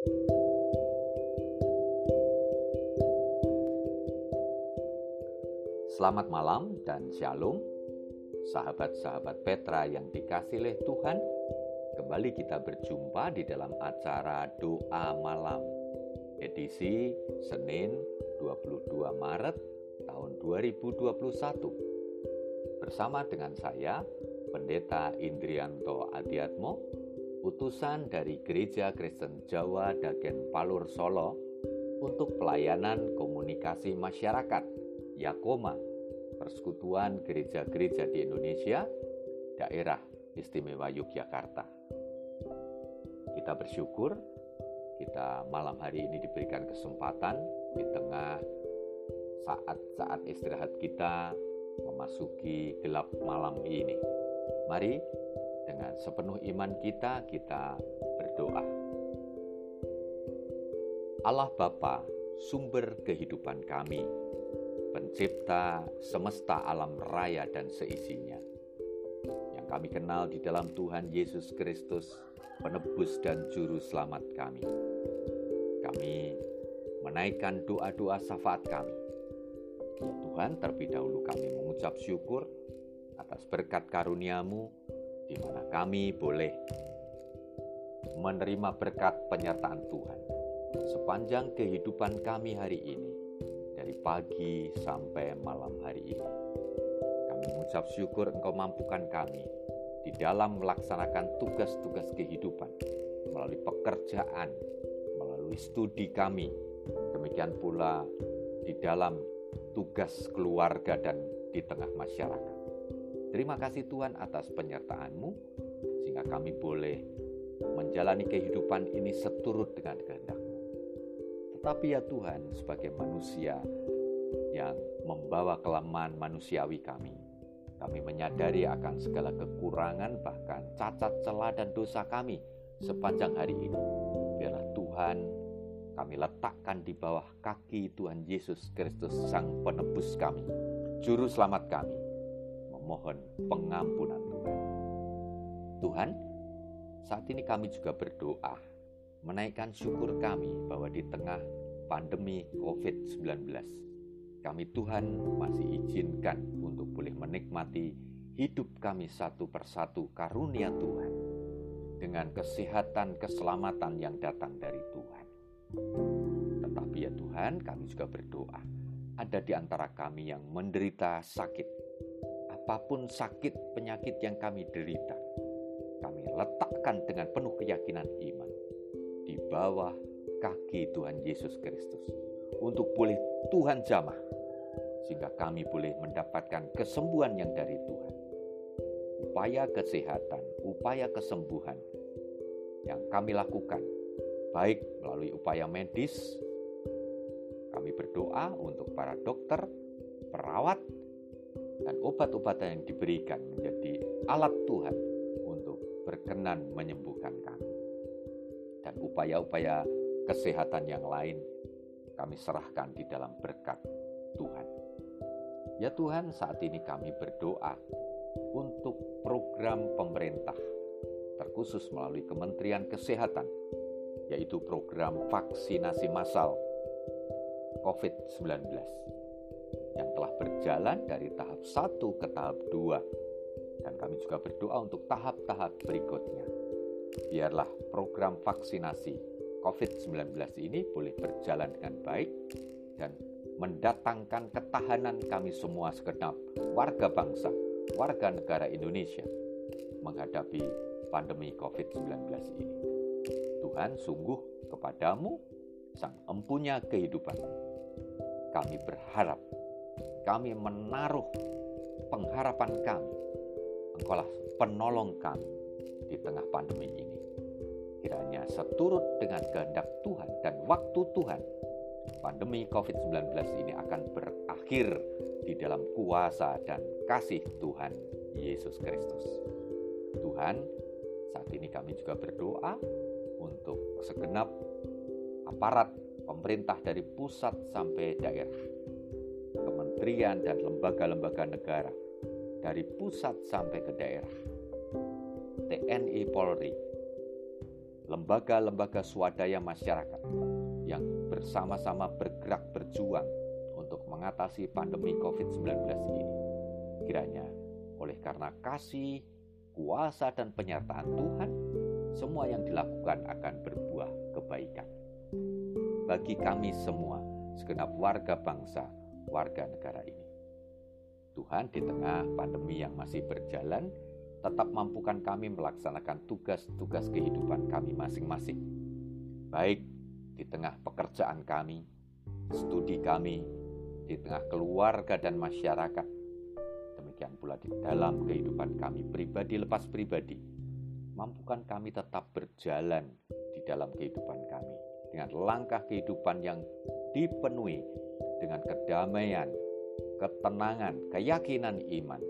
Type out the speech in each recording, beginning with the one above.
Selamat malam dan shalom, sahabat-sahabat Petra yang dikasih oleh Tuhan. Kembali kita berjumpa di dalam acara Doa Malam, edisi Senin 22 Maret tahun 2021. Bersama dengan saya, Pendeta Indrianto Adiatmo, utusan dari Gereja Kristen Jawa Dagen Palur Solo untuk pelayanan komunikasi masyarakat Yakoma Persekutuan Gereja-Gereja di Indonesia, Daerah Istimewa Yogyakarta. Kita bersyukur kita malam hari ini diberikan kesempatan di tengah saat-saat istirahat kita memasuki gelap malam ini. Mari dengan sepenuh iman kita kita berdoa. Allah Bapa, sumber kehidupan kami, pencipta semesta alam raya dan seisinya. Yang kami kenal di dalam Tuhan Yesus Kristus, penebus dan juru selamat kami. Kami menaikkan doa-doa syafaat kami. Ya Tuhan, terlebih dahulu kami mengucap syukur atas berkat karuniamu di mana kami boleh menerima berkat penyertaan Tuhan sepanjang kehidupan kami hari ini dari pagi sampai malam hari ini. Kami mengucap syukur Engkau mampukan kami di dalam melaksanakan tugas-tugas kehidupan melalui pekerjaan, melalui studi kami, demikian pula di dalam tugas keluarga dan di tengah masyarakat. Terima kasih Tuhan atas penyertaan-Mu sehingga kami boleh menjalani kehidupan ini seturut dengan kehendak tetapi ya Tuhan, sebagai manusia yang membawa kelemahan manusiawi kami, kami menyadari akan segala kekurangan, bahkan cacat celah dan dosa kami sepanjang hari ini. Biarlah Tuhan kami letakkan di bawah kaki Tuhan Yesus Kristus Sang Penebus kami, Juru Selamat kami, memohon pengampunan Tuhan. Tuhan, saat ini kami juga berdoa menaikkan syukur kami bahwa di tengah pandemi COVID-19, kami Tuhan masih izinkan untuk boleh menikmati hidup kami satu persatu karunia Tuhan dengan kesehatan keselamatan yang datang dari Tuhan. Tetapi ya Tuhan, kami juga berdoa ada di antara kami yang menderita sakit. Apa pun sakit penyakit yang kami derita, kami letakkan dengan penuh keyakinan iman di bawah kaki Tuhan Yesus Kristus untuk boleh Tuhan jamah sehingga kami boleh mendapatkan kesembuhan yang dari Tuhan. Upaya kesehatan, upaya kesembuhan yang kami lakukan baik melalui upaya medis kami berdoa untuk para dokter, perawat, dan obat-obatan yang diberikan menjadi alat Tuhan untuk berkenan menyembuhkan kami dan upaya-upaya kesehatan yang lain kami serahkan di dalam berkat Tuhan. Ya Tuhan, saat ini kami berdoa untuk program pemerintah, terkhusus melalui Kementerian Kesehatan, yaitu program vaksinasi massal COVID-19 yang telah berjalan dari tahap 1 ke tahap 2 dan kami juga berdoa untuk tahap-tahap berikutnya biarlah program vaksinasi COVID-19 ini boleh berjalan dengan baik dan mendatangkan ketahanan kami semua segenap warga bangsa, warga negara Indonesia menghadapi pandemi COVID-19 ini. Tuhan sungguh kepadamu, Sang Empunya kehidupan. Kami berharap, kami menaruh pengharapan kami. Engkaulah penolong kami di tengah pandemi ini. Kiranya seturut dengan kehendak Tuhan dan waktu Tuhan, pandemi COVID-19 ini akan berakhir di dalam kuasa dan kasih Tuhan Yesus Kristus. Tuhan, saat ini kami juga berdoa untuk segenap aparat pemerintah dari pusat sampai daerah, kementerian dan lembaga-lembaga negara, dari pusat sampai ke daerah, TNI Polri, lembaga-lembaga swadaya masyarakat yang bersama-sama bergerak berjuang untuk mengatasi pandemi COVID-19 ini. Kiranya oleh karena kasih, kuasa, dan penyertaan Tuhan, semua yang dilakukan akan berbuah kebaikan. Bagi kami semua, segenap warga bangsa, warga negara ini. Tuhan di tengah pandemi yang masih berjalan, tetap mampukan kami melaksanakan tugas-tugas kehidupan kami masing-masing. Baik di tengah pekerjaan kami, studi kami, di tengah keluarga dan masyarakat. Demikian pula di dalam kehidupan kami pribadi lepas pribadi. Mampukan kami tetap berjalan di dalam kehidupan kami dengan langkah kehidupan yang dipenuhi dengan kedamaian, ketenangan, keyakinan iman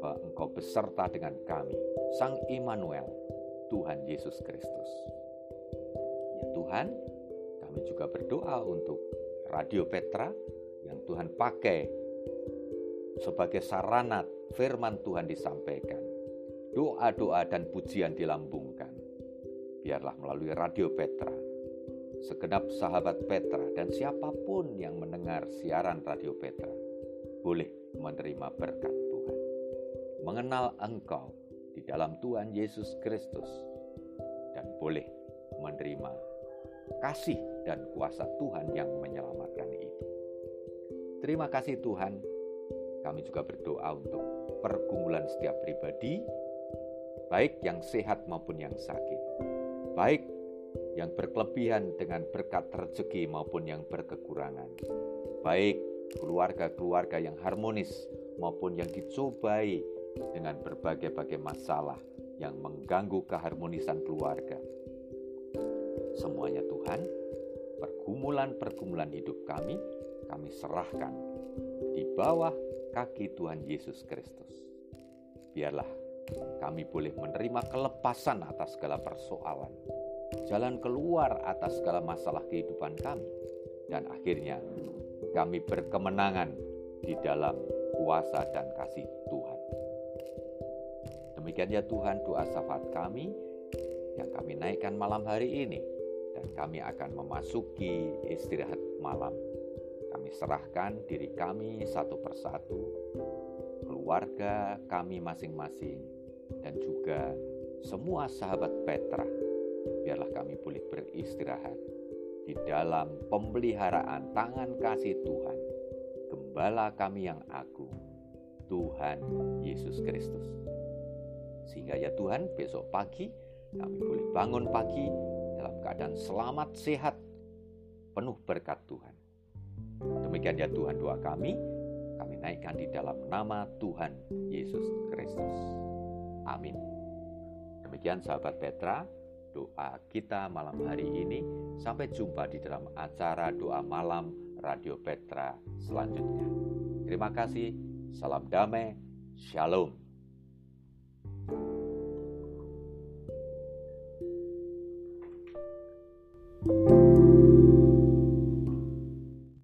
bahwa Engkau beserta dengan kami, Sang Immanuel, Tuhan Yesus Kristus. Ya Tuhan, kami juga berdoa untuk Radio Petra yang Tuhan pakai sebagai sarana firman Tuhan disampaikan. Doa-doa dan pujian dilambungkan. Biarlah melalui Radio Petra, segenap sahabat Petra dan siapa pun yang mendengar siaran Radio Petra boleh menerima berkat Tuhan. Mengenal Engkau di dalam Tuhan Yesus Kristus dan boleh menerima kasih dan kuasa Tuhan yang menyelamatkan itu. Terima kasih Tuhan. Kami juga berdoa untuk pergumulan setiap pribadi, baik yang sehat maupun yang sakit, baik yang berkelebihan dengan berkat rezeki maupun yang berkekurangan, baik keluarga-keluarga yang harmonis maupun yang dicobai dengan berbagai-bagai masalah yang mengganggu keharmonisan keluarga. Semuanya Tuhan, pergumulan-pergumulan hidup kami, kami serahkan di bawah kaki Tuhan Yesus Kristus. Biarlah kami boleh menerima kelepasan atas segala persoalan, jalan keluar atas segala masalah kehidupan kami, dan akhirnya kami berkemenangan di dalam kuasa dan kasih Tuhan. Demikian ya Tuhan doa syafaat kami yang kami naikkan malam hari ini dan kami akan memasuki istirahat malam. Kami serahkan diri kami satu persatu, keluarga kami masing-masing, dan juga semua sahabat Petra. Biarlah kami boleh beristirahat di dalam pemeliharaan tangan kasih Tuhan, Gembala kami yang agung, Tuhan Yesus Kristus. Sehingga ya Tuhan, besok pagi kami boleh bangun pagi dalam keadaan selamat, sehat, penuh berkat Tuhan. Demikian ya Tuhan doa kami, kami naikkan di dalam nama Tuhan Yesus Kristus. Amin. Demikian sahabat Petra, doa kita malam hari ini. Sampai jumpa di dalam acara doa malam Radio Petra selanjutnya. Terima kasih, salam damai, shalom.